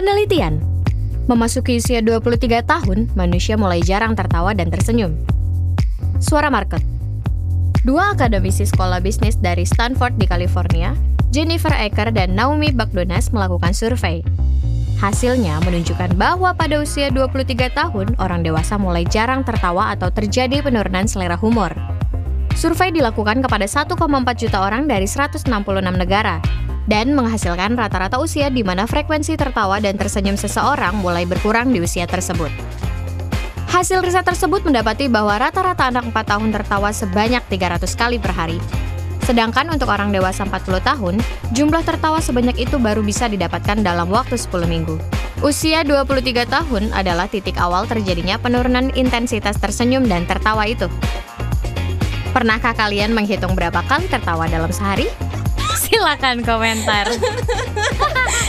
Penelitian Memasuki usia 23 tahun, manusia mulai jarang tertawa dan tersenyum. Suara market Dua akademisi sekolah bisnis dari Stanford di California, Jennifer Ecker dan Naomi Bagdonas melakukan survei. Hasilnya menunjukkan bahwa pada usia 23 tahun, orang dewasa mulai jarang tertawa atau terjadi penurunan selera humor. Survei dilakukan kepada 1,4 juta orang dari 166 negara, dan menghasilkan rata-rata usia di mana frekuensi tertawa dan tersenyum seseorang mulai berkurang di usia tersebut. Hasil riset tersebut mendapati bahwa rata-rata anak 4 tahun tertawa sebanyak 300 kali per hari. Sedangkan untuk orang dewasa 40 tahun, jumlah tertawa sebanyak itu baru bisa didapatkan dalam waktu 10 minggu. Usia 23 tahun adalah titik awal terjadinya penurunan intensitas tersenyum dan tertawa itu. Pernahkah kalian menghitung berapa kali tertawa dalam sehari? Silakan komentar.